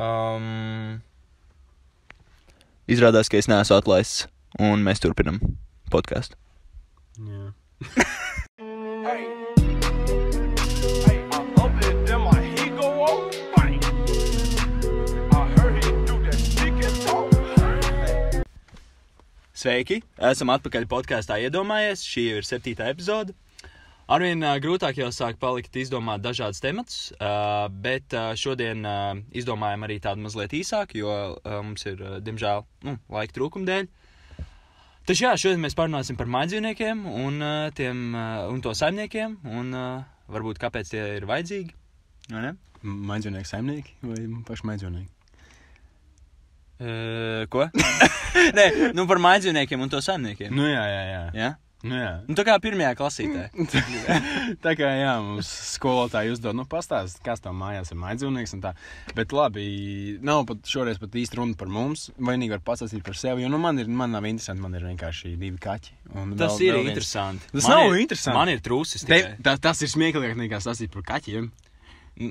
Um, izrādās, ka es neesmu atlaists, un mēs turpinam podkāstu. Jā. Hey. Hey, I up it, then my heat go off. Bang. I heard he do that stick and talk. Hey. Sveiki! Esam atpakaļ podkāstā iedomājies. Šī ir septītā epizode. Arvien uh, grūtāk jau sāk palikt izdomāt dažādas tematus, uh, bet uh, šodien uh, izdomājam arī tādu mazliet īsāku, jo uh, mums ir, uh, diemžēl, nu, laika trūkuma dēļ. Taču jā, šodien mēs parunāsim par maidzīvniekiem un, uh, tiem, uh, un to saimniekiem, un uh, varbūt kāpēc tie ir vajadzīgi. Maidzīvnieki saimnieki vai paši maidzīvnieki? Uh, ko? Nē, nu par maidzīvniekiem un to saimniekiem. Nu, jā, jā, jā. Ja? Nu, jā. Nu, tā kā pirmajā klasītē. tā kā jā, mums skolotāji uzdod, nu, pastāst, kas tam mājās ir tā. Bet labi, nav pat šoreiz pat īsti runa par mums. Vainīgi var pastāstīt par sevi, jo nu, man, ir, man nav interesanti, man ir vienkārši divi kaķi. Tas vēl- ir vēl interesanti. Tas Man nav ir, interesanti. Man ir trūcis. Tā, tas ir smieklīgāk nekā stāstīt par kaķiem.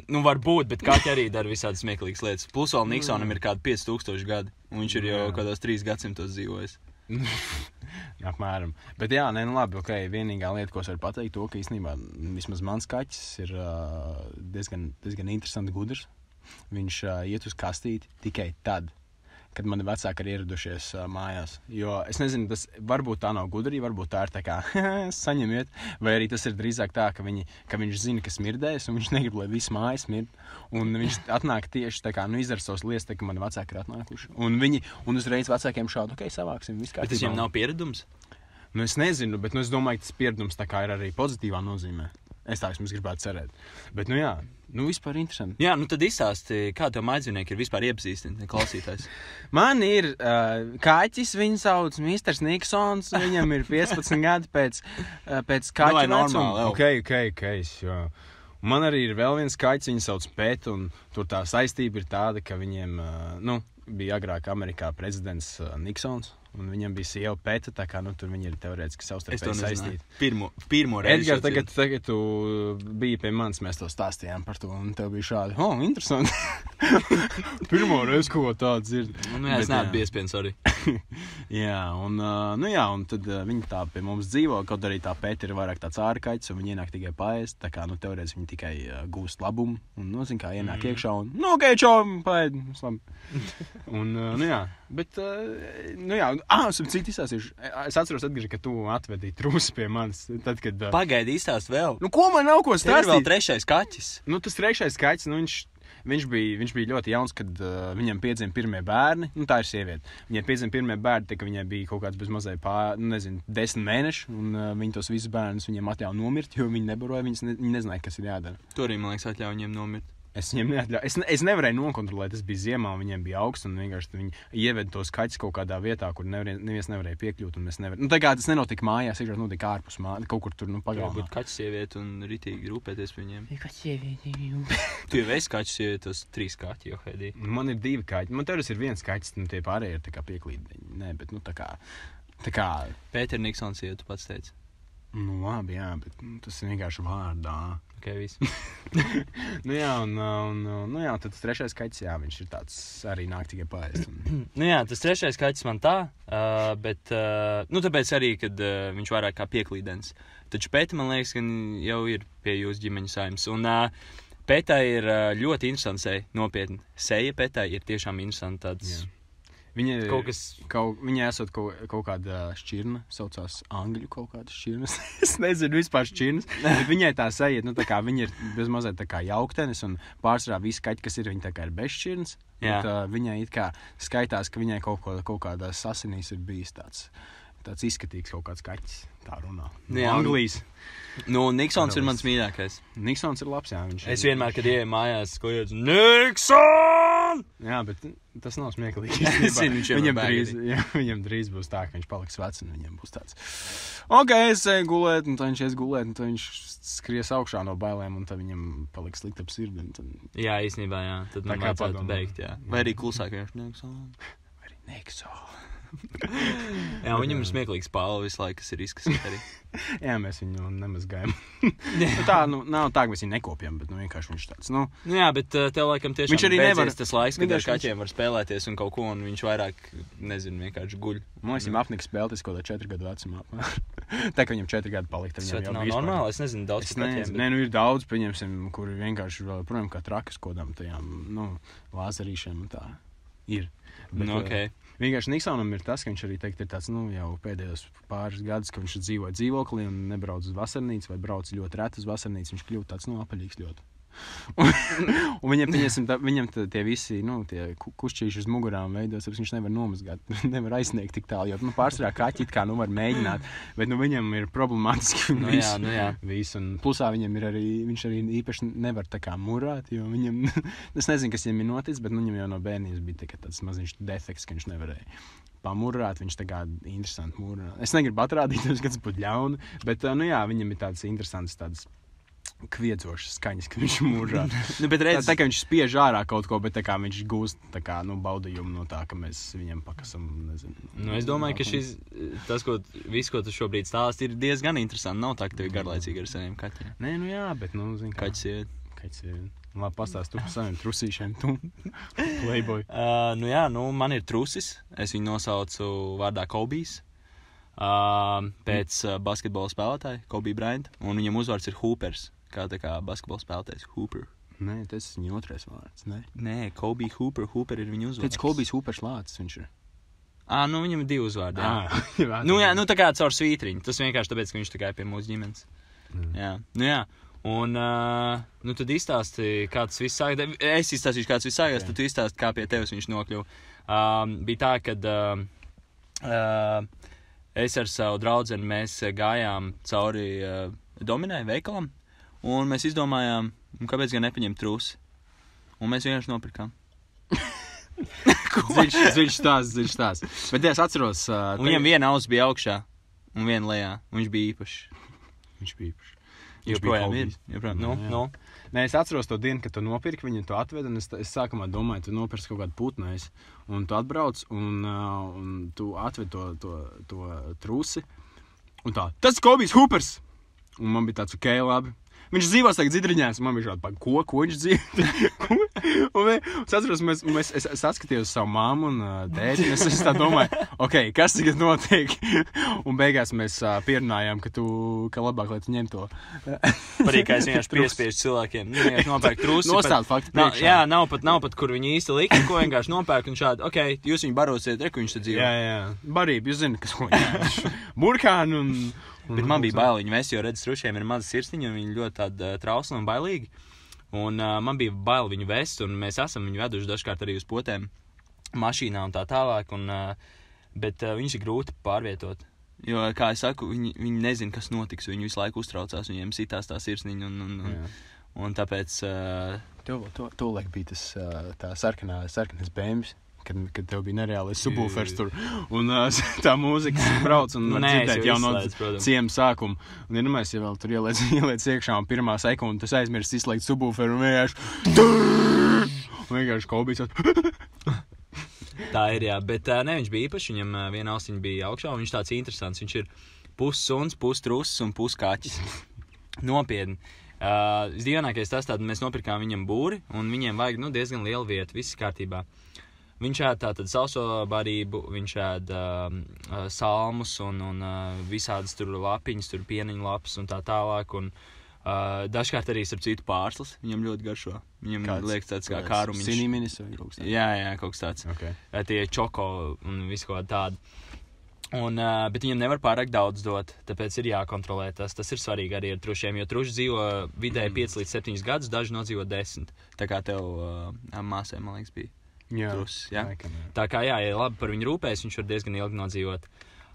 Nu, var būt, bet kaķi arī dara visādas smieklīgas lietas. Plus vēl Niksonam ir kādi 5000 gadi, un viņš ir jau kādos trīs gadsimtos dzīvojis. Apmēram. Bet, jā, nē, nu labi. Okay. Vienīgā lieta, ko es varu pateikt, to, ka īstenībā vismaz mans kaķis ir uh, diezgan, diezgan interesants, gudrs. Viņš uh, iet uz kastīti tikai tad, kad mani vecāki ir ieradušies uh, mājās. Jo es nezinu, tas varbūt tā nav gudrība, varbūt tā ir tā kā saņemiet, vai arī tas ir drīzāk tā, ka, viņi, ka viņš zina, ka smirdēs, un viņš negrib, lai viss mājas smird. Un viņš atnāk tieši tā kā nu, izdara savas lietas, tā, ka mani vecāki ir atnākuši. Un viņi un uzreiz vecākiem šādu, ok, savāksim, Bet tas viņam nav pieredums. Nu, es nezinu, bet nu, es domāju, ka tas pieredums ir arī pozitīvā nozīmē. Es tā vismaz gribētu cerēt. Bet, nu, jā, nu, vispār interesanti. Jā, nu tad izstāsti, kā tev maidzīvnieki ir vispār iepazīstināti klausītājs. Man ir uh, kaķis, viņu sauc Mr. Niksons. Viņam ir 15 gadi pēc, uh, pēc Nu, kaķa normāli, vecuma. Ok, ok, ok. Un Man arī ir vēl viens kaķis, viņu sauc Pēta, un tur tā saistība ir tāda, ka viņiem, uh, nu, bija agrāk Amerikā prezidents uh, Niksons, un viņam bija sieva Pēta, tā kā, nu, tur viņi ir teorētiski Es savstarpēji saistīti. Pirmo, pirmo reizi. Edgars, tagad, tagad tu biji pie manis, mēs to stāstījām par to, un tev bija šādi, oh, interesanti. Pirmo reizi, ko tādu dzird. Nu, jā, es Bet, neesmu jā. bijis piens arī. Jā, un, uh, nu, jā, un tad uh, viņi tā pie mums dzīvo. Kaut arī tā pēta ir vairāk tāds ārkaits, un viņi ienāk tikai paēst. Tā kā, nu, teorētiski viņi tikai uh, gūst labumu. Un, nu, zin kā, ienāk mm. iekšā un, nu, ok, čau, paēd. viss labi. un, uh, nu, jā, bet, uh, nu, jā, ah, es citu izstāstīšu. Es atceros, Edgars, ka tu atvedīji trūsi pie manis. Tad, kad, uh, Pagaidi, izstāsti vēl. nu, ko man nav ko Tev ir vēl stāstīt? trešais kaķis. Nu, tas trešais skaits, nu, viņš, viņš, bija, viņš bija ļoti jauns, kad uh, viņam piedzima pirmie bērni. Nu, tā ir sieviete. Viņai piedzima pirmie bērni, tad, viņai bija kaut kāds bezmazliet pār, nu, nezinu, desmit mēneši. Un uh, viņi tos visus bērnus viņiem atļāva nomirt, jo viņi nebaroja, viņas ne, viņi nezināja, kas ir jādara. Tur arī, man liekas, atļauj viņiem nomirt. Es viņiem neatļauju. Es, ne- es nevarēju nokontrolēt, tas bija ziemā, un viņiem bija augsts. un Vienkārši viņi ieveda tos kaķus kaut kādā vietā, kur nevarē, neviens nevarēja piekļūt. un mēs nevar- Nu, tā kā tas nenotika mājās, tas notika ārpus mājās, kaut kur tur nu, Varbūt pagalmā. kaķis sieviete un ritīgi rūpēties par viņiem. Tu jau esi kaķis sieviete, tos trīs kaķi jau hedī. Nu, Man ir divi kaķi. Man tur ir viens kaķis, un tie pārējie ir pieklīdi. Nē, bet nu, tā kā. Tā kā Pēter Niksons sieviete, tu pats teici. Nu, labi, jā, bet tas ir vienkārši vārdā. Ok, viss. nu, jā, un, un, nu, jā, tad tas trešais kaķis, jā, viņš ir tāds arī nāk tikai paēst. Un... Nu jā, tas trešais kaķis man tā, uh, bet, uh, nu tāpēc arī, kad uh, viņš vairāk kā pieklīdens. Taču pēta, man liekas, ka jau ir pie jūsu ģimeņa saimnes. Un uh, pētā ir uh, ļoti interesants seja, nopietni. Seja pētā ir tiešām interesants tāds. Jā. Viņa ir Kaut kas, Kaut, viņa esot kaut, kaut kāda šķirne, saucās angļu kaut kāda šķirne. es nezinu, vispār šķirnes. Viņai tā sajūta, nu, tā kā viņa ir bezmazliet tā kā jauktenis, un pārsvarā visi kaķi, kas ir, viņi tā kā ir bez šķirnes. Jā. Bet, uh, viņai it kā skaitās, ka viņai kaut, ko, kaut kādās asinīs ir bijis tāds, tāds izskatīgs kaut kāds kaķis. Tā runā. No Jā, un- Anglijas. nu, Niksons ir Karalists. mans mīļākais. Niksons ir labs, jā. Viņš Es ir- vienmēr, kad ieeju mājās, ko iedzu Nikson! Jā, bet tas nav smieklīgi. Es zinu, viņš viņam, drīz, arī. jā, viņam drīz būs tā, ka viņš paliks vecs un viņam būs tāds. Ok, es eju gulēt, un tad viņš ies gulēt, un tad viņš skries augšā no bailēm, un tad viņam paliks slikta ap sirdi. un Tad... Jā, īstenībā, jā. Tad Tā man kā vajadzētu beigt, jā. Vai arī klusāk vienkārši Nikson. Ekso. Jā, viņam ir smieklīgs pāle visu laiku, kas ir izkasīts arī. Jā, mēs viņu nemazgājam. nu, tā, nu, nav tā, ka mēs viņu nekopjam, bet nu, vienkārši viņš tāds. Nu, Nu, jā, bet uh, tev laikam tiešām Viņš arī nevar- tas laiks, kad ar vienkārši viņš- kaķiem var spēlēties un kaut ko, un viņš vairāk, nezinu, vienkārši guļ. liekas, viņam apnika spēlēties kaut kādā četru gadu vecumā. tā kā viņam četri gadi palika, tad viņam jau bija normāli, es nezinu, daudz kaķiem. nezinu, bet- nē, nu ir daudz, pieņemsim, kuri vienkārši vēl, projām, kā trakas kodam tajām, nu, lāzerīšiem un tā. Ir. Bet, Nu, eh, ok. Vienkārši Niksonam ir tas, ka viņš arī teikt, ir tāds, nu, jau pēdējos pāris gadus, ka viņš dzīvo dzīvoklī un nebrauc uz vasarnīcu vai brauc ļoti reti uz vasarnīcu. Viņš kļūst tāds, nu, apaļīgs ļoti. Un, un viņam, pieņemsim, tā, viņam tā, tie visi, nu, tie ku- kušķīši uz mugurām veidos, tāpēc viņš nevar nomazgāt, nevar aizsniegt tik tālu, jo, nu, pārsvarā kaķi kā, nu, var mēģināt, bet, nu, viņam ir problemātiski Nu, viss. jā, nu, jā. Visu, un plusā viņam ir arī, viņš arī īpaši nevar tā kā murāt, jo viņam, es nezinu, kas viņam ir noticis, bet nu, viņam jau no bērnības bija tā, tāds maziņš defekts, ka viņš nevarēja pamurāt. Viņš tā kā interesanti mūrā. Es negribu atrādīt, ka tas būtu ļauni, bet, nu jā, viņam ir tāds interesants, tāds kviedzošs skaņas, ka viņš mūrā. Nu, bet Tā, redz, tā kā viņš spiež ārā kaut ko, bet kā viņš gūst kā, nu, baudījumu no tā, ka mēs viņam pakasam. Nezinu, Nu, es domāju, ka šis, tas, ko, viss, ko tu šobrīd stāsti, ir diezgan interesanti. Nav tā, ka tev ir garlaicīgi ar saviem kaķiem. Nē, nu jā, bet, nu, zini, kā Kaķis ir. Kaķis ir. Labi, pastāst par saviem trusīšiem. Tu, playboy. Uh, nu, jā, nu, man ir trusis. Es viņu nosaucu vārdā Kobijs. Uh, pēc uh, basketbola spēlētāja, Kobija Bryanta. Un viņam uzvārds ir Hoopers. Kā tā kā basketbola spēlētājs Hooper. Nē, tas ir viņa otrais vārds. Nē, Nē, Kobija Hooper. Hooper ir viņa uzvārds. Pēc Kolbijas upes lācis viņš ir. Ah, nu viņam ir divi uzvārdi. Jā. jā, Nu, jā, nu tā kā caur svītriņu. Tas vienkārši tāpēc, ka viņš tā kā ir pie mūsu ģimenes. Mm. Jā, nu jā. Un, uh, nu, tad izstāstīja, kā tas viss sākās. Es izstāstīšu, kā tas viss sākās, tad tu izstāstīji, kā pie tevis viņš nokļuva. Um, bija tā, ka uh, uh, es ar savu draugu mēs gājām cauri uh, Dominai veikalam, un mēs izdomājām, kāpēc gan nepaņemt trusi. Un mēs vienkārši nopirkām. Dziļš, dziļš tās, dziļš tās. Bet es atceros, uh, Un viņam viena auss bija augšā, un viena lejā. Un viņš bija īpašs. viņš bija īpašs. Joprojām ir. Joprojām, nu, Jā, nu. Nē, es atceros to dienu, kad tu nopirki viņu, tu atvedi, un es, es sākumā domāju, tu nopirksi kaut kādu putnais, un tu atbrauc, un, uh, un tu atvedi to, to, to trusi, un tā, tas ir Kobijs Hoopers! Un man bija tāds, ok, labi. Viņš dzīvo tagad dzirdriņās, un man bija šādi, "Pa, ko, ko viņš dzīvo? Un es atceros, mēs, mēs, es, es atskatījos savu māmu un uh, un es, es tā domāju, ok, kas tagad notiek? un beigās mēs uh, pierunājām, ka tu, ka labāk, lai tu ņem to. Patīk, kā es vienkārši piespiežu cilvēkiem. Nu, vienkārši nopērku trusi. Nostād faktu Nav, jā, nav pat, nav pat, kur viņi īsti likt, ko vienkārši nopērk un šādi, ok, jūs viņu barosiet, reku viņš te dzīvo. Jā, jā, barība, jūs zināt, kas jāsaka. Burkāni un, un. Bet man bija bail viņu vest, jo redz, trušiem ir maza sirsniņa, un viņi ļoti tādi uh, trausli un bailīgi. Un uh, man bija bail viņu vest, un mēs esam viņu veduši dažkārt arī uz potēm, mašīnā un tā tālāk. Un, uh, bet uh, viņš ir grūti pārvietot. Jo, kā jau saku, viņi, viņi nezina, kas notiks. Viņi visu laiku uztraucās, viņiem sitās tā sirsniņa. Un, un, un, Jā. un tāpēc uh, To, to, to bija tas tā sarkanā, sarkanais bēmas. Kad, kad tev bija nereālais subwoofers tur, un uh, tā mūzika brauc, un Nu, var nē, dzirdēt jau jau no izslēdzu, protams. ciema sākuma. Un, ja mēs jau vēl tur ieliec, ieliec iekšā, un pirmā sekunde tas aizmirst izslēgt subwooferu, un vienkārši, un vienkārši kolbīs. Tā ir, jā, bet uh, ne, viņš bija īpašs. Viņam uh, viena ausiņa bija augšā, un viņš tāds interesants. Viņš ir pussuns, pustrusis un puskaķis. Nopietni. Uh, Visdīvainākais tas, ka mēs nopirkām viņam būri, un viņiem vajag nu, diezgan lielu vietu, viss kārtībā. Viņš ēd tātad sauso barību, viņš ēd uh, uh, salmus un, un uh, visādas tur lapiņas, tur pieniņu lapas un tā tālāk. Un, uh, dažkārt arī, starp citu, pārslas viņam ļoti garšo. Viņam liekas tāds kā kārumiņš. Sinīminis vai kaut kas tāds. Jā, jā, kaut kas tāds Okay. tie čoko un visu kaut tādu. Un, uh, bet viņam nevar pārāk daudz dot, tāpēc ir jākontrolē tas. Tas ir svarīgi arī ar trušiem, jo truši dzīvo vidēji 5 līdz 7 gadus, daži nodzīvo 10. Tā kā tev uh, māsai, man liekas, bija. Jā, Trusis, jā. Laikam, jā. Tā kā, jā, ja labi par viņu rūpēs, viņš var diezgan ilgi nodzīvot.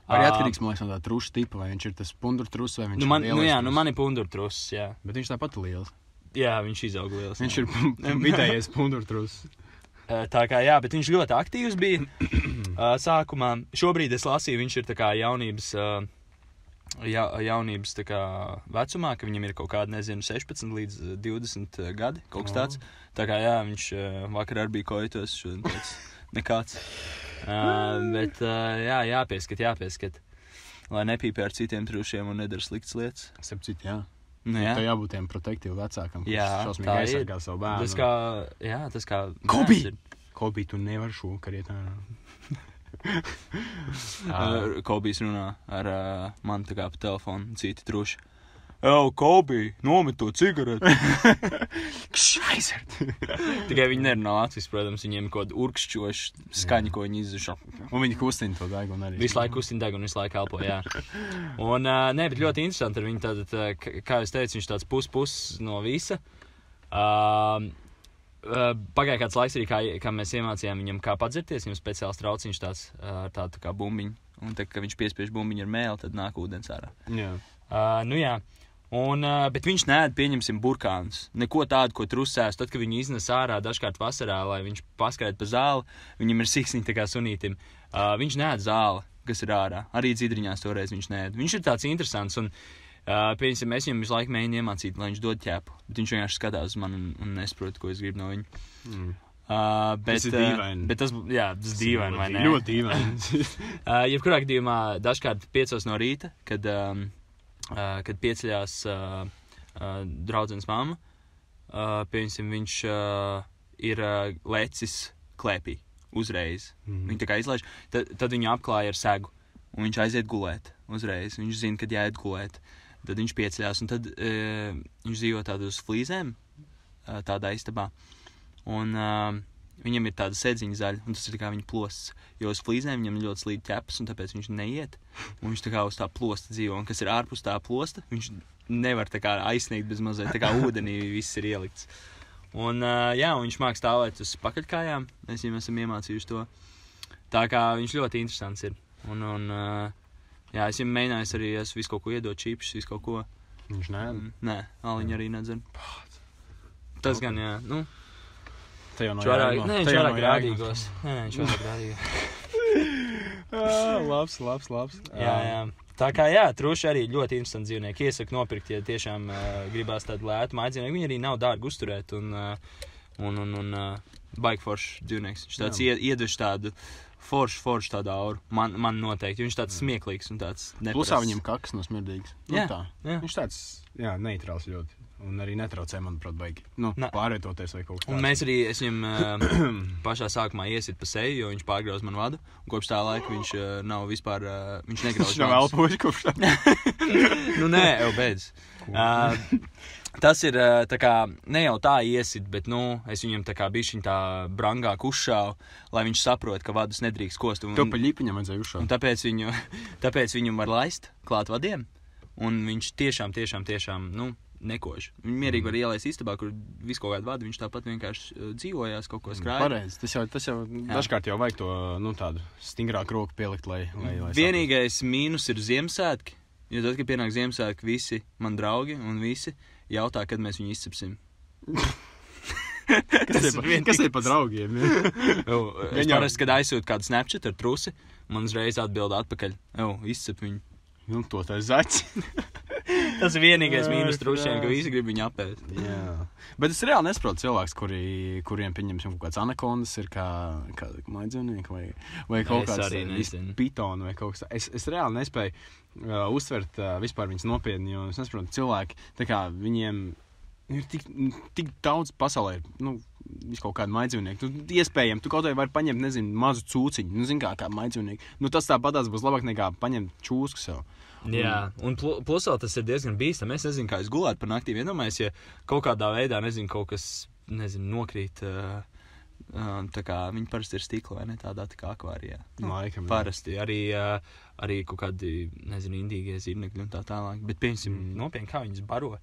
Arī atkarīgs liekas, no tā truša tipa, vai viņš ir tas pundur trus vai viņš Nu, ir man, nu, lielais jā, nu truss. man ir pundur trusis, jā. Bet viņš tāpat ir liels. Jā, viņš izaug liels. Viņš jā. ir vidējais pundur trus. Eh, Tā kā jā, bet viņš ļoti aktīvs bija sākumā. Šobrīd es lasīju, viņš ir jaunības, ja, jaunības kā vecumā, ka viņam ir kaut kādi, nezinu, 16 līdz eh, 20 gadi, kaut kas O. tāds. Tā kā jā, viņš uh, vakar arī bija koitos, šodien tāds nekāds. Uh, bet, uh, jā, jāpieskat, jāpieskat. Lai nepīpē ar citiem trušiem un nedara sliktas lietas. Starp citu, jā. Nu, Jā. Tā jābūt tiem protektīviem vecākam, Jā, šausmīgi aizsargā savu bērnu. tas kā, jā, tas kā. Kobi! Kobi, tu nevari šo kariet ārā. Uh, Kobijs runā ar uh, mani tā kā pa telefonu, citi truši. Ej, Kobi, nomet to cigareti. Šaizert! Tikai viņi nerunā latviešu, protams, viņiem ir kaut kāda urkšķoša skaņa, ko viņi izzuša. Un viņi kustina to degunu arī. Visu laiku kustina degunu, visu laiku elpo. Jā. Un, uh, nē, bet ļoti interesanti ar viņu. Tātad, k- kā jau teicu, viņš tāds pus-pus no visa. Uh, Pagāja kāds laiks, arī kā, kā mēs iemācījām viņam, kā padzerties. Viņam speciāls trauciņš tāds ar tādu tā kā bumbiņu. Un tad, kad viņš piespiež bumbiņu ar mēli, tad nāk ūdens ārā. Jā. Uh, nu jā. Un, uh, bet viņš nē, pieņemsim, burkānus. Neko tādu, ko trusēs. Tad, kad viņi iznes ārā dažkārt vasarā, lai viņš paskrētu pa zāli, viņam ir siksniņa tā kā sunītim. Uh, viņš nē, zāli, kas ir ārā. Arī dzīdriņās toreiz viņš nē. Viņš ir tāds interesants. Un, uh, pieņemsim, es viņam visu laiku mēģinu iemācīt, lai viņš dod ķēpu. Bet viņš vienkārši skatās uz mani un, un nesaprot, ko es gribu no viņa. Mm. Uh, bet, Tas ir dīvaini. Uh, bet tas, jā, tas ir dīvaini, vai ne? Ļoti dīvaini. Uh, jebkurā gadījumā, dažkārt piecos no rīta, kad, um, uh, kad pieceļās uh, uh, draugs mamma, uh, piemēram, viņš uh, ir uh, lecis klēpī uzreiz. Mhm. Viņa tā kā izlaiž, tad, tad viņu apklāja ar segu, un viņš aiziet gulēt uzreiz. Viņš zina, kad jāiet gulēt. Tad viņš pieceļās, un tad uh, viņš dzīvo tādos flīzēm, uh, tādā istabā. Un uh, viņam ir tāda sēdziņa zaļa, un tas ir kā viņa plosts. Jo uz flīzēm viņam ļoti slīd ķepas, un tāpēc viņš neiet. Un viņš tā kā uz tā plosta dzīvo, un kas ir ārpus tā plosta, viņš nevar tā kā aizsniegt bez mazliet, tā kā ūdenī viss ir ielikts. Un, uh, jā, un viņš mākslinieks stāvēt uz pakaļkājām. Mēs viņam esam iemācījuši to. Tā kā viņš ļoti interesants ir. Un, un uh, jā, es viņam mēģināju arī, es visu kaut ko iedot, čīpšus, visu kaut ko. Viņš nē. Mm, Nē, Aliņa arī nedzer. Tas gan, jā. Nu, Tā jau jāgno. nē, viņš vairāk nav grādīgos. Nē, viņš vairāk grādīgos. Ā, Labs, labs, labs. Jā, jā. Tā kā jā, truši arī ļoti interesanti dzīvnieki. Iesaku nopirkt, ja tiešām uh, gribās tādu lētu mājdzīvnieku. Viņi arī nav dārgi uzturēt un, uh, un, un, un uh, baigi foršs dzīvnieks. Viņš tāds ie, iedvež tādu foršu, foršu tādu auru. Man, man noteikti. Viņš tāds smieklīgs un tāds neparasts. Plusā viņam kakas nav smirdīgs. Nu, Jā, tā. jā. Viņš tāds, jā, neitrāls ļoti. Un arī netraucē, manuprāt, baigi. Nu, Na. pārvietoties vai kaut kas Un mēs arī, viņam uh, pašā sākumā iesit pa seju, jo viņš pārgrauz man vadu. Kopš tā laika viņš uh, nav vispār, uh, viņš nav vadus. elpojuši kopš tam. nu, nē, jau beidz. Uh, tas ir tā kā ne jau tā iesit, bet nu, es viņam tā kā bišķiņ tā brangāk uzšāvu, lai viņš saprot, ka vadus nedrīkst kost. Un, To pa ļipiņam un uzšaut. tāpēc, viņu, tāpēc viņu var laist klāt vadiem. Un viņš tiešām, tiešām, tiešām nu, nekož. Viņu mierīgi var ielaist istabā, kur visu kaut kādu vadu. Viņš tāpat vienkārši uh, dzīvojās, kaut ko skrāja. Pareizi. Tas jau, tas jau dažkārt jau vajag to, nu, tādu stingrāku roku pielikt, lai. lai, lai Vienīgais mīnus ir Ziemassvētki. Jo tad, kad pienāk Ziemassvētki, visi man draugi un visi jautā, kad mēs viņu izcepsim. kas, ir, pa- kas ir pa draugiem? ja? Jo, Es Viņam- parasti, kad aizsūtu kādu snapchat ar trusi, man uzreiz atbild atpakaļ. Jo, izcep viņu. nu, to tā zaķis. Tas ir vienīgais Ai, mīnus trušiem, ka visi grib viņu apēst. Jā. Bet es reāli nesaprotu cilvēkus, kuri, kuriem, pieņemsim, kaut kāds anakondas ir kā, kā maidzīvnieki vai, vai kaut kāds eh, pitoni vai kaut kas tāds. Es, es reāli nespēju uh, uztvert uh, vispār viņas nopietni, jo es nesaprotu, cilvēki, tā kā viņiem ir tik, tik daudz pasaulē. Nu, Visu kaut kādu maidzīvnieku. Nu, iespējams, tu kaut vai vari paņemt, nezinu, mazu cūciņu. Nu, zini, kā, kā maidzīvnieku. Nu, tas tāpatās būs labāk nekā paņemt čūsku sev. Jā, un pl plus vēl tas ir diezgan bīstami. Es nezinu, kā es gulētu par naktī. Iedomājieties, ja kaut kādā veidā, nezinu, kaut kas, nezinu, nokrīt. Uh, tā kā viņi parasti ir stikla vai ne tādā tā kā akvārijā. Laikam, jā. Parasti arī, uh, arī kaut kādi, nezinu, indīgie zīmekļi un tā tālāk. Bet, piemēram, mm. nopietni, kā viņas baro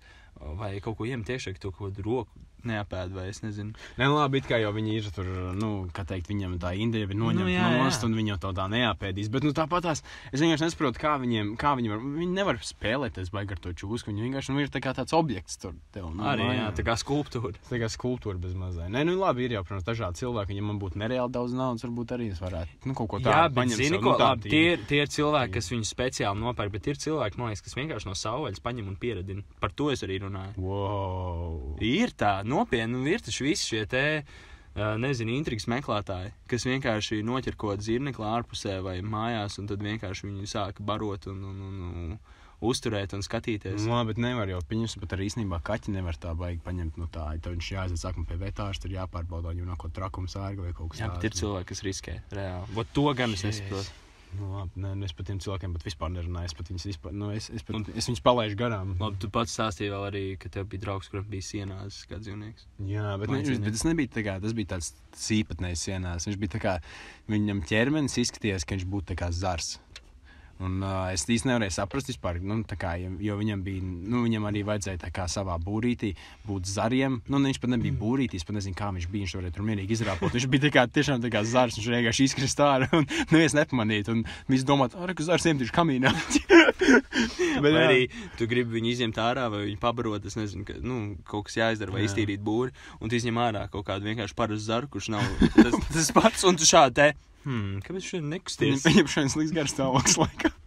vai kaut ko iemet tieši ar to kaut kādu roku neapēd vai es nezinu. Nē, nu labi, it kā jau viņi ir tur, nu, kā teikt, viņam tā indija ir noņemta Nu, nu, jā, jā. nost, un viņi jau to tā neapēdīs. Bet, nu, tāpat tās, es vienkārši nesaprotu, kā viņiem, kā viņi var, viņi nevar spēlēties baigi ar to čūsku. Viņi vienkārši, nu, ir tā kā tāds objekts tur tev. Nu, Arī jā, mājā. tā kā skulptūra. Tā kā skulptūra bez mazai. Nē, nu labi, ir jau, protams, dažādi cilvēki. Ja man būtu nereāli daudz naudas, varbūt arī es varētu nu, kaut ko Jā, tādu bet paņemt. zini, ko nu, labi, tie, ir- tie ir cilvēki, kas viņus speciāli nopērk, bet ir cilvēki, man liekas, kas vienkārši no savvaļas paņem un pieradina. Par to es arī runāju. Wow. Ir tā, nopietni, nu, ir taču visi šie te nezinu, intrigas meklētāji, kas vienkārši noķer kaut kādu zirnekli ārpusē vai mājās, un tad vienkārši viņu sāk barot un, un, un, un uzturēt un skatīties. Nu, labi, bet nevar jau, pieņemsim, pat arī īstenībā kaķi nevar tā baigi paņemt no tā. Tad viņš jāaiziet sākumā pie vetārs, tur jāpārbauda, viņam nav kaut trakums ārga vai kaut kas Jā, bet ir cilvēki, kas riskē reāli. Vot to gan es nesaprotu. Nu, labi, nē, nu, es par tiem cilvēkiem pat vispār nerunāju. Es pat viņus, vispār, nu, es, es, pat, es viņus palaidu garām. Labi, tu pats stāstīji vēl arī, ka tev bija draugs, kuram bija sienās kā dzīvnieks. Jā, bet, ne, bet tas nebija tā kā, tas bija tāds īpatnējs sienās. Viņš bija tā kā, viņam ķermenis izskatījās, ka viņš būtu tā kā zars. Un, uh, es īsti nevarēju saprast, vispār, nu, kā, jo, viņam, bija, nu, viņam arī vajadzēja kā savā būrītī būt zariem. Nu, viņš pat nebija būrītī, es pat nezinu, kā viņš bija. Viņš varēja tur mierīgi izrāpot. Viņš bija kā, tiešām tā kā zars, viņš vienkārši izkrist ārā un neviens nepamanīja. Un visi domāja, ah, ka zars iemetīs kamīnā. Bet jā. arī tu gribi viņu izņemt ārā vai viņu pabarot. Es nezinu, ka nu, kaut kas jāizdara vai Jā. iztīrīt būri. Un tu izņem ārā kaut kādu vienkārši parastu zaru, kurš nav tas, tas pats. Un tu šādi te, hmm, kāpēc šodien Viņam, nekusties? viņam šodien slikts garš stāvoklis laikam.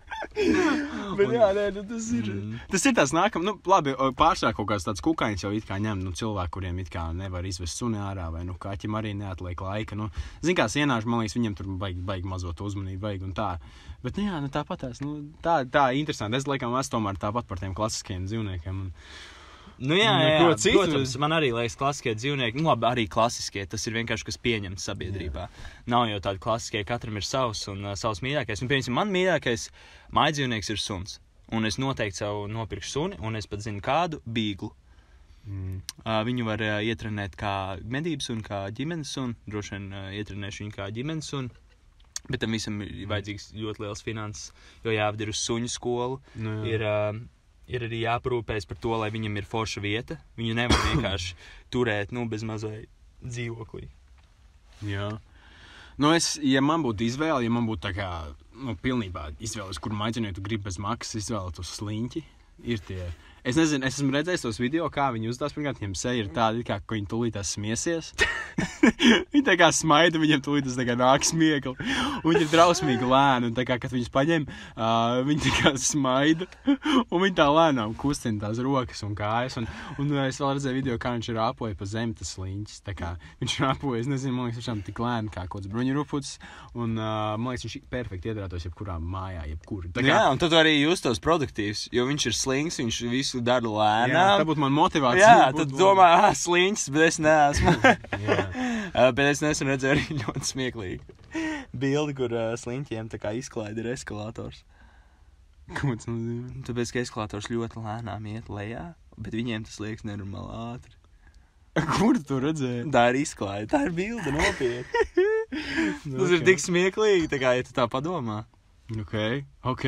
Bet, jā, nē, nu, tas ir. Mm. Tas ir tas nākamais, nu, labi, pārsvarā kaut kāds tāds kukainis jau it kā ņem, nu, cilvēki, kuriem it kā nevar izvest suni ārā, vai, nu, kaķim arī neatliek laika, nu, zin kā sienāši, man liekas, viņiem tur baigi, baigi mazot uzmanību, vajag un tā. Bet, nu, jā, nu, tāpat tās, nu, tā, tā interesanti. Es, laikam, esmu tomēr tāpat par tiem klasiskiem dzīvniekiem. Un, Nu, jā, Nu, jā, ko jā. citu? Protams, man arī liekas, klasiskie dzīvnieki, nu, labi, arī klasiskie. Tas ir vienkārši kas pieņemts sabiedrībā. Nav jau tādi klasiskie, katram ir savs un uh, savs mīļākais. Un, piemēram, man mīļākais mājdzīvnieks ir suns. Un es noteikti sev nopirkšu suni, un es pat zinu kādu bīglu. mm, Uh, viņu var uh, ietrenēt kā medības un kā ģimenes sunu. Droši vien uh, ietrenēšu viņu kā ģimenes sunu. Bet tam visam ir vajadzīgs ļoti liels finanses, jo jāved ir uz suņu skolu. nu, jā. Ir, uh, ir arī jāparūpējas par to, lai viņam ir forša vieta. Viņu nevar vienkārši turēt nu, bez mazai dzīvoklī. Jā. Nu, es, ja man būtu izvēle, ja man būtu tā kā, nu, pilnībā izvēle, uz kuru maģinētu gribu bez maksas, izvēlētos sliņķi, ir tie. Es nezinu, es esmu redzējis tos video, kā viņi uzstāsta. Pirmkārt, viņiem seja ir tāda, kā ka viņi tūlīt tās smiesies. viņi tā kā smaida, viņiem tūlīt tas kā nāk smiekli. Un viņi ir drausmīgi lēni. Un tā kā, kad viņus paņem, uh, viņi tā kā smaida. Un viņi tā lēnām kustina tās rokas un kājas. Un, un uh, es vēl redzēju video, kā viņš ir apoja pa zemi tas sliņķis. Tā kā viņš ir apoja, es nezinu, man liekas, viņš ir tik lēni kā kaut kāds bruņuruputs. Un uh, man liekas, viņš perfekti iedarbotos jebkurā mājā, jebkur. Tā Jā, un tad arī justos produktīvs, jo viņš ir slings, viņš visu dara jā, lēnām. tā būtu mana motivācija. Jā, tad domā, ah, sliņķis, bet es neesmu. Jā. Bet es nesen redzēju arī ļoti smieklīgu bildi, kur uh, sliņķiem tā kā izklaide ir eskalators. Ko tas nozīmē? Tāpēc, ka eskalators ļoti lēnām iet lejā, bet viņiem tas liekas nenormāli ātri. Kur tu to redzēji? Tā ir izklaide, tā ir bilde nopietni. Tas ir tik smieklīgi, tā kā, ja tu tā padomā. Ok, ok.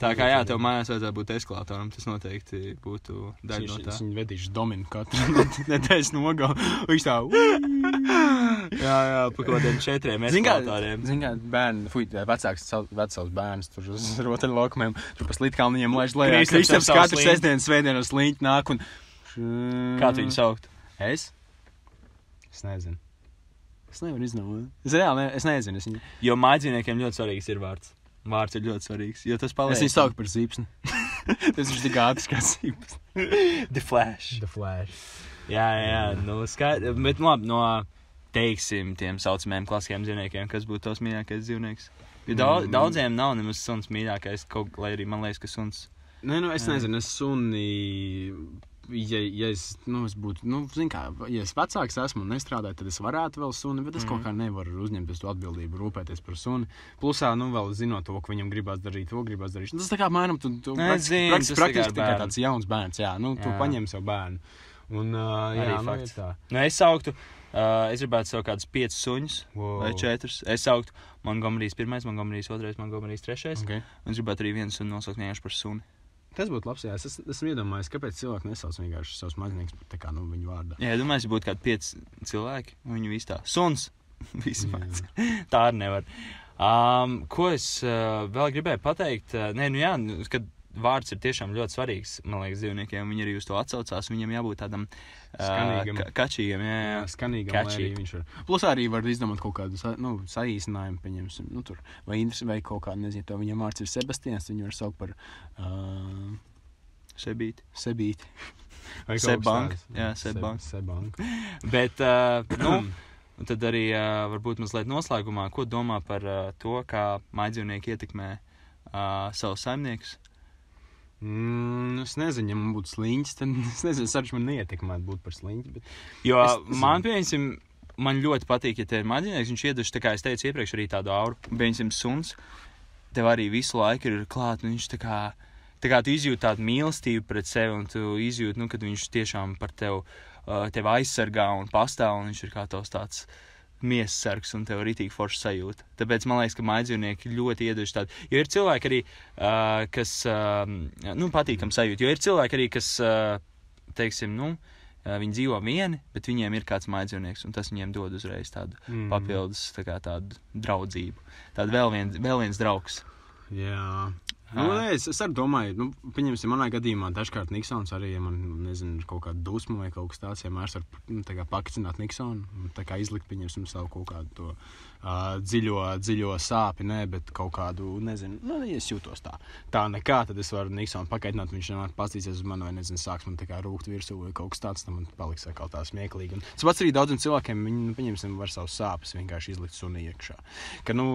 Tā kā jā, tev mājās vajadzētu būt eskalatoram, tas noteikti būtu daļa no tā. es viņu vedīšu dominu katru nedēļas nogalu. Viņš tā, Jā, jā, pa kaut kādiem četriem eskalatoriem. zini, kā bērni, fuj, vecāks, vecāks bērns tur uz rotaļlaukumiem, tur pa slitkalniņiem laiž lejā. Kristaps katru sestdienu, svētdienu ar sliņķi nāk un... Kā tu viņu saukt? Es? Es nezinu. Es nevaru izdomāt. Es reāli, ne, es nezinu. Es viņu, Jo mājdzīvniekiem ļoti svarīgs ir vārds. Vārds ir ļoti svarīgs, jo tas paliek. es viņu saucu par zīpsni. Tas ir tik ātrs kā zīpsni. The Flash. The Flash. Jā, jā, jā, nu, skaidrs. Bet, nu, labi, no, teiksim, tiem saucamajiem klasiskajiem dzīvniekiem, kas būtu tavs mīļākais dzīvnieks? Jo daudz, Mm. daudziem nav nemaz suns mīļākais, kaut lai arī man liekas, ka suns. Nē, nu, es nezinu, es suni. Ja, ja es, nu, es būtu, nu, kā, ja es vecāks esmu un nestrādāju, tad es varētu vēl suni, bet es mm. kaut Mhm. kā nevaru uzņemties to atbildību, rūpēties par suni. Plusā, nu, vēl zinot to, ka viņam gribās darīt, to gribās darīt. Tas tā kā mēram, tu, tu es zinu, praktiski, praktiski tikai tāds jauns bērns, jā, nu, tu Jā. paņem sev bērnu. Un, uh, jā, nu, fakts. tā. Nu, es sauktu, uh, es gribētu savu kādus piecus suņus Wow. vai četrus. Es sauktu Montgomerijas pirmais, Montgomerijas otrais, Montgomerijas trešais. Okay. Un es gribētu arī vienu sunu nosaukt vienkārši par suni. Tas būtu labs, jā, es es- esmu iedomājies, kāpēc cilvēki nesauc vienkārši savus maznieks par kā, nu, viņu vārdā. Jā, domāju, ja būtu kādi pieci cilvēki, un viņi visi tā. Suns! Vismaz. tā arī nevar. Um, ko es uh, vēl gribēju pateikt? Uh, nē, nu jā, nu, kad vārds ir tiešām ļoti svarīgs, man liekas, dzīvniekiem. Viņi arī uz to atsaucās. Viņam jābūt tādam Skanīgam. ka kačīgam. Jā, jā. Jā. Viņš var. Plus arī var izdomāt kaut kādu nu, saīsinājumu, pieņemsim, nu, tur, vai, Indrs, vai kaut kādu, nezinu, to viņam vārds ir Sebastians, viņu var saukt par uh, Sebīti. Sebīti. Vai Sebank. Jā, Seb- Sebank. Sebank. Bet, uh, nu, Un tad arī uh, varbūt mazliet noslēgumā, ko domā par uh, to, kā maidzīvnieki ietekmē uh, savus saimniekus. Mm, es nezinu, ja man būtu sliņķis, tad es nezinu, sarš man neietekmētu būt par sliņķi. Bet... Jo Es man, piemēram, man ļoti patīk, ja te ir maģinājums. Viņš tā kā es teicu iepriekš, arī tādu auru. Piemēram, suns tev arī visu laiku ir klāt. un Viņš tā kā, tā kā tu izjūti tādu mīlestību pret sevi, un tu izjūti, nu, kad viņš tiešām par tevi, uh, tevi aizsargā un pastāv, un viņš ir kā tos tāds. Miesas sargs un tev ir rītīgi forša sajūta. Tāpēc man liekas, ka maidzīvnieki ļoti ieduši tādu. Jo ir cilvēki arī, uh, kas, uh, nu, patīkam sajūta. Jo ir cilvēki arī, kas, uh, teiksim, nu, uh, viņi dzīvo vieni, bet viņiem ir kāds maidzīvnieks, un tas viņiem dod uzreiz tādu Mm. papildus tā kā, tādu draudzību. Tādu vēl, vien, vēl viens draugs. Jā. Nu, nē, es, es arī domāju, nu, pieņemsim, manā gadījumā dažkārt Niksons arī, ja man, nezinu, ir kaut kāda dusma vai kaut kas tāds, ja mēs varam nu, tā kā pakicināt Niksonu, tā kā izlikt, pieņemsim, savu kaut kādu to uh, dziļo, dziļo sāpi, nē, bet kaut kādu, nezinu, nu, ja es jūtos tā. Tā nekā, tad es varu Niksonu pakaitināt, viņš nevar pastīties uz mani, vai, nezinu, sāks man tā kā rūkt virsū vai kaut kas tāds, tad man paliks atkal tā smieklīgi. Un tas pats arī daudziem cilvēkiem, viņi, nu, pieņemsim, var savus sāpes vienkārši izlikt sunī iekšā. Ka, nu,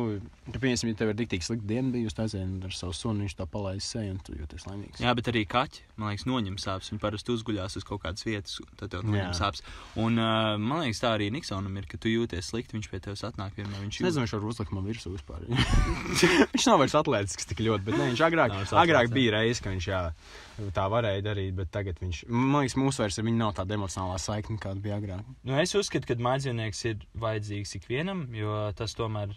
ka, pieņemsim, ja tev ir tik slikta diena bijusi, tad aizēni ar savu sunu, viņš tā palaist seju un tu jūties laimīgs. Jā, bet arī kaķi, man liekas, noņem sāpes. Viņi parasti uzguļās uz kaut kādas vietas, tad tev noņem Jā. sāpes. Un uh, man liekas, tā arī Niksonam ir, ka tu jūties slikti, viņš pie tevis atnāk vienmēr. Viņš Es nezinu, viņš var uzlikt man virsū vispār. viņš nav vairs atletisks tik ļoti, bet ne, viņš agrāk, agrāk atlētisks, bija reizes, ka viņš jā, tā varēja darīt, bet tagad viņš, man liekas, mūsu vairs viņu nav tāda emocionālā saikne, kāda bija agrāk. Nu, es uzskatu, ka maģiskais ir vajadzīgs ikvienam, jo tas tomēr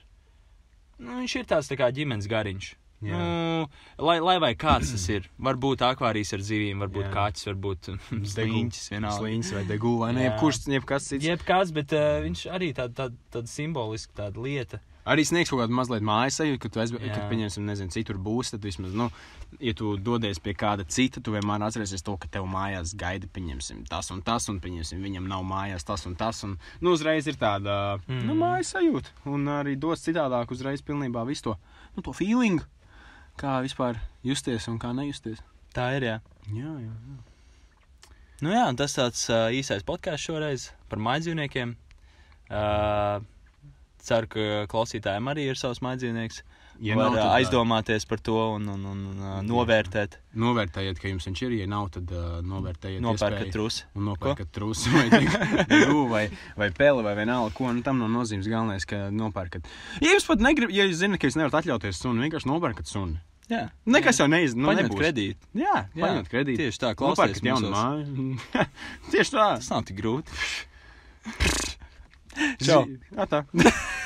nu, viņš ir tāds tā kā ģimenes gariņš. Jā. Nu, lai, lai vai kāds tas ir, varbūt akvārijas ar zivīm, varbūt Jā. kāds, varbūt sliņķis, vienalga. Sliņas vai degū, vai ne, jebkurš, jebkas cits. Jebkāds, bet uh, viņš arī tāda tā, tā simboliska tāda lieta. Arī sniegs kaut kādu mazliet mājas sajūtu, ka tu aizbēg, Jā. kad pieņemsim, nezinu, citur būs, tad vismaz, nu, ja tu dodies pie kāda cita, tu vienmēr atcerēsies to, ka tev mājās gaida, pieņemsim, tas un tas, un, pieņemsim, viņam nav mājās tas un tas, un, nu, uzreiz ir tāda, mm. Nu, mājas sajūta, un arī dos citādāk uzreiz pilnībā visu to, nu, to feeling, kā vispār justies un kā nejusties. Tā ir, jā. Jā, jā, jā. Nu jā, un tas tāds uh, īsais podkāsts šoreiz par maģizīvniekiem. Uh, ceru, ka klausītājiem arī ir savs maģizīvnieks. Ja var nav, tad, aizdomāties par to un, un, un uh, novērtēt, Novērtējiet, ka jums viņš ir, ja nav, tad uh, novērtējiet. nopērkat un nopērkat trusu vai, degu, vai, vai peli vai vienalga, ko nu, tam nav nozīmes. Galvenais, ka nopērkat. Ja jūs pat negribat, ja jūs zināt, ka jūs nevarat atļauties sunu, vienkārši nopērkat sunu. Jā, Nekas jau neiz, nu, paņemt kredītu. Jā, Jā, paņemt kredītu. Tieši tā, Nopērkat klausieties jaunu mūsos. māju. Tieši tā. Tas nav tik grūti. Čau. Jā, tā.